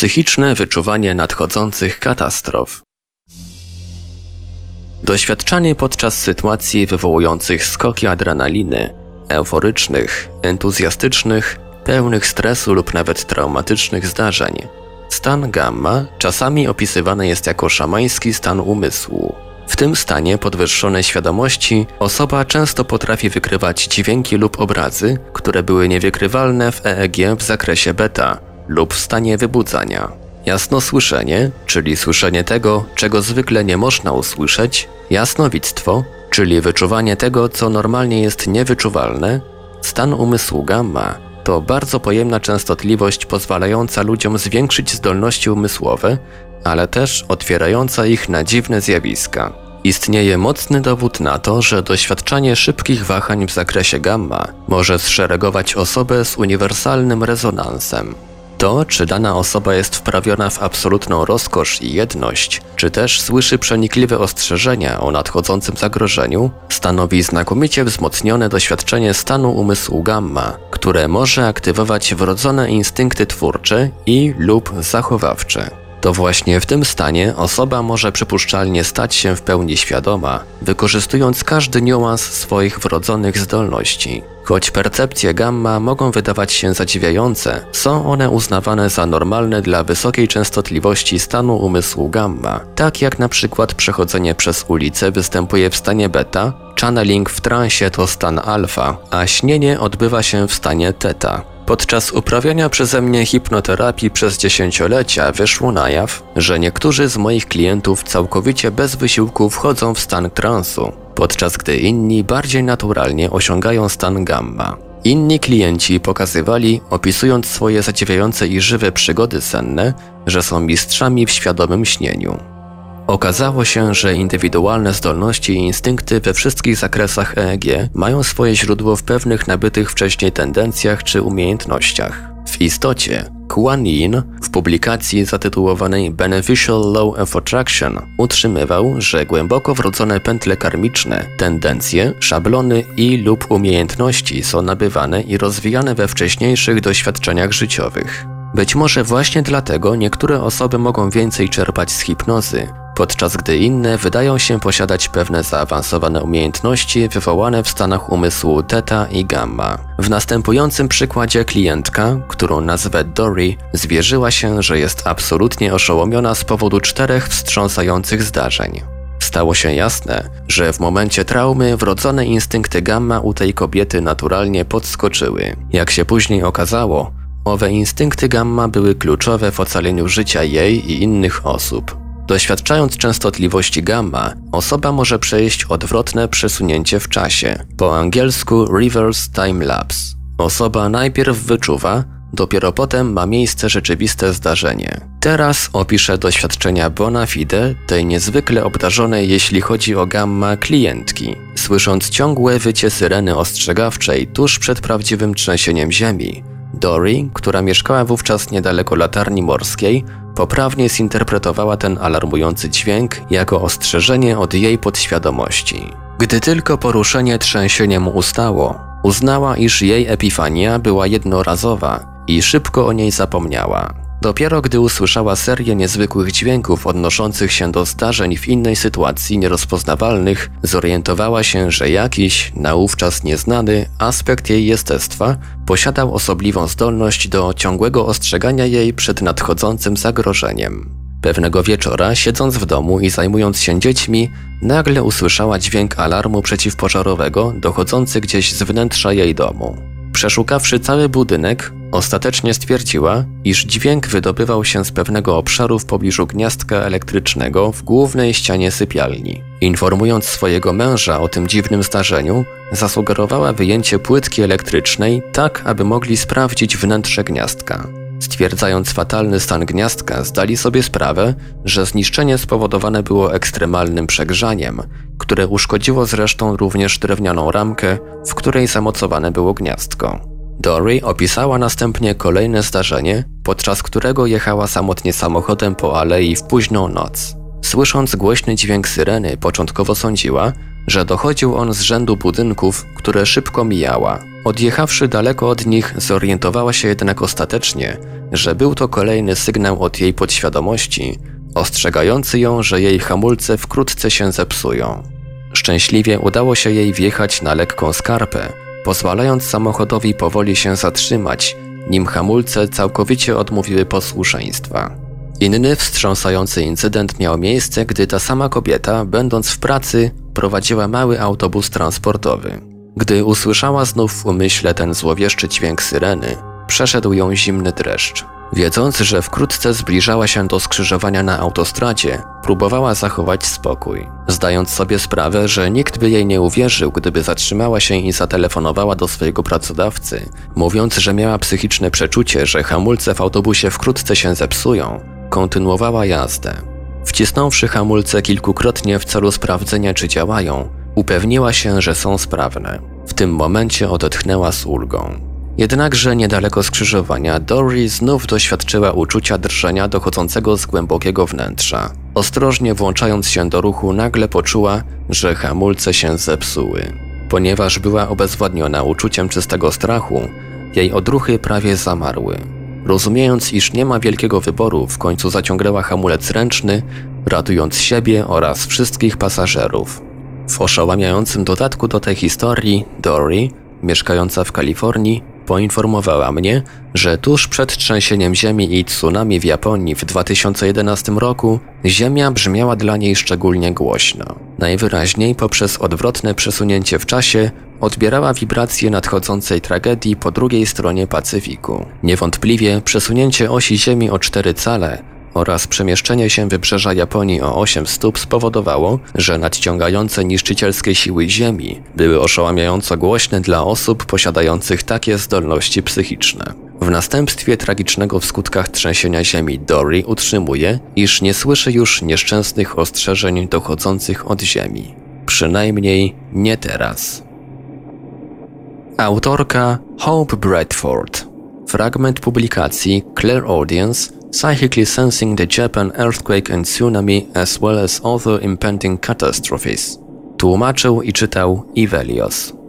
Psychiczne wyczuwanie nadchodzących katastrof. Doświadczanie podczas sytuacji wywołujących skoki adrenaliny, euforycznych, entuzjastycznych, pełnych stresu lub nawet traumatycznych zdarzeń. Stan gamma czasami opisywany jest jako szamański stan umysłu. W tym stanie podwyższonej świadomości osoba często potrafi wykrywać dźwięki lub obrazy, które były niewykrywalne w EEG w zakresie beta lub w stanie wybudzania. Jasnosłyszenie, czyli słyszenie tego, czego zwykle nie można usłyszeć, jasnowictwo, czyli wyczuwanie tego, co normalnie jest niewyczuwalne, stan umysłu gamma to bardzo pojemna częstotliwość pozwalająca ludziom zwiększyć zdolności umysłowe, ale też otwierająca ich na dziwne zjawiska. Istnieje mocny dowód na to, że doświadczanie szybkich wahań w zakresie gamma może zszeregować osobę z uniwersalnym rezonansem. To, czy dana osoba jest wprawiona w absolutną rozkosz i jedność, czy też słyszy przenikliwe ostrzeżenia o nadchodzącym zagrożeniu, stanowi znakomicie wzmocnione doświadczenie stanu umysłu gamma, które może aktywować wrodzone instynkty twórcze i lub zachowawcze. To właśnie w tym stanie osoba może przypuszczalnie stać się w pełni świadoma, wykorzystując każdy niuans swoich wrodzonych zdolności. Choć percepcje gamma mogą wydawać się zadziwiające, są one uznawane za normalne dla wysokiej częstotliwości stanu umysłu gamma, tak jak na przykład przechodzenie przez ulicę występuje w stanie beta, channeling w transie to stan alfa, a śnienie odbywa się w stanie teta. Podczas uprawiania przeze mnie hipnoterapii przez dziesięciolecia wyszło na jaw, że niektórzy z moich klientów całkowicie bez wysiłku wchodzą w stan transu, podczas gdy inni bardziej naturalnie osiągają stan gamma. Inni klienci pokazywali, opisując swoje zadziwiające i żywe przygody senne, że są mistrzami w świadomym śnieniu. Okazało się, że indywidualne zdolności i instynkty we wszystkich zakresach EEG mają swoje źródło w pewnych nabytych wcześniej tendencjach czy umiejętnościach. W istocie, Kuan Yin w publikacji zatytułowanej Beneficial Law of Attraction utrzymywał, że głęboko wrodzone pętle karmiczne, tendencje, szablony i lub umiejętności są nabywane i rozwijane we wcześniejszych doświadczeniach życiowych. Być może właśnie dlatego niektóre osoby mogą więcej czerpać z hipnozy, podczas gdy inne wydają się posiadać pewne zaawansowane umiejętności wywołane w stanach umysłu teta i gamma. W następującym przykładzie klientka, którą nazwę Dory, zwierzyła się, że jest absolutnie oszołomiona z powodu czterech wstrząsających zdarzeń. Stało się jasne, że w momencie traumy wrodzone instynkty gamma u tej kobiety naturalnie podskoczyły. Jak się później okazało, owe instynkty gamma były kluczowe w ocaleniu życia jej i innych osób. Doświadczając częstotliwości gamma, osoba może przejść odwrotne przesunięcie w czasie, po angielsku reverse time lapse. Osoba najpierw wyczuwa, dopiero potem ma miejsce rzeczywiste zdarzenie. Teraz opiszę doświadczenia bona fide tej niezwykle obdarzonej jeśli chodzi o gamma klientki. Słysząc ciągłe wycie syreny ostrzegawczej tuż przed prawdziwym trzęsieniem ziemi, Dory, która mieszkała wówczas niedaleko latarni morskiej, poprawnie zinterpretowała ten alarmujący dźwięk jako ostrzeżenie od jej podświadomości. Gdy tylko poruszenie trzęsieniem ustało, uznała, iż jej epifania była jednorazowa i szybko o niej zapomniała. Dopiero gdy usłyszała serię niezwykłych dźwięków odnoszących się do zdarzeń w innej sytuacji nierozpoznawalnych, zorientowała się, że jakiś, naówczas nieznany, aspekt jej jestestwa posiadał osobliwą zdolność do ciągłego ostrzegania jej przed nadchodzącym zagrożeniem. Pewnego wieczora, siedząc w domu i zajmując się dziećmi, nagle usłyszała dźwięk alarmu przeciwpożarowego dochodzący gdzieś z wnętrza jej domu. Przeszukawszy cały budynek, ostatecznie stwierdziła, iż dźwięk wydobywał się z pewnego obszaru w pobliżu gniazdka elektrycznego w głównej ścianie sypialni. Informując swojego męża o tym dziwnym zdarzeniu, zasugerowała wyjęcie płytki elektrycznej tak, aby mogli sprawdzić wnętrze gniazdka. Stwierdzając fatalny stan gniazdka, zdali sobie sprawę, że zniszczenie spowodowane było ekstremalnym przegrzaniem, które uszkodziło zresztą również drewnianą ramkę, w której zamocowane było gniazdko. Dory opisała następnie kolejne zdarzenie, podczas którego jechała samotnie samochodem po alei w późną noc. Słysząc głośny dźwięk syreny, początkowo sądziła, że dochodził on z rzędu budynków, które szybko mijała. Odjechawszy daleko od nich, zorientowała się jednak ostatecznie, że był to kolejny sygnał od jej podświadomości, ostrzegający ją, że jej hamulce wkrótce się zepsują. Szczęśliwie udało się jej wjechać na lekką skarpę, pozwalając samochodowi powoli się zatrzymać, nim hamulce całkowicie odmówiły posłuszeństwa. Inny wstrząsający incydent miał miejsce, gdy ta sama kobieta, będąc w pracy, prowadziła mały autobus transportowy. Gdy usłyszała znów w umyśle ten złowieszczy dźwięk syreny, przeszedł ją zimny dreszcz. Wiedząc, że wkrótce zbliżała się do skrzyżowania na autostradzie, próbowała zachować spokój, zdając sobie sprawę, że nikt by jej nie uwierzył, gdyby zatrzymała się i zatelefonowała do swojego pracodawcy, mówiąc, że miała psychiczne przeczucie, że hamulce w autobusie wkrótce się zepsują, kontynuowała jazdę. Wcisnąwszy hamulce kilkukrotnie w celu sprawdzenia, czy działają, upewniła się, że są sprawne. W tym momencie odetchnęła z ulgą. Jednakże niedaleko skrzyżowania Dory znów doświadczyła uczucia drżenia dochodzącego z głębokiego wnętrza. Ostrożnie włączając się do ruchu, nagle poczuła, że hamulce się zepsuły. Ponieważ była obezwładniona uczuciem czystego strachu, jej odruchy prawie zamarły. Rozumiejąc, iż nie ma wielkiego wyboru, w końcu zaciągnęła hamulec ręczny, ratując siebie oraz wszystkich pasażerów. W oszałamiającym dodatku do tej historii, Dory, mieszkająca w Kalifornii, poinformowała mnie, że tuż przed trzęsieniem ziemi i tsunami w Japonii w 2011 roku ziemia brzmiała dla niej szczególnie głośno. Najwyraźniej poprzez odwrotne przesunięcie w czasie odbierała wibracje nadchodzącej tragedii po drugiej stronie Pacyfiku. Niewątpliwie przesunięcie osi Ziemi o cztery cale oraz przemieszczenie się wybrzeża Japonii o 8 stóp spowodowało, że nadciągające niszczycielskie siły Ziemi były oszałamiająco głośne dla osób posiadających takie zdolności psychiczne. W następstwie tragicznego w skutkach trzęsienia ziemi Dory utrzymuje, iż nie słyszy już nieszczęsnych ostrzeżeń dochodzących od ziemi. Przynajmniej nie teraz. Autorka Hope Bradford. Fragment publikacji Clear Audience psychically sensing the Japan earthquake and tsunami as well as other impending catastrophes. Tłumaczył i czytał Ivelios.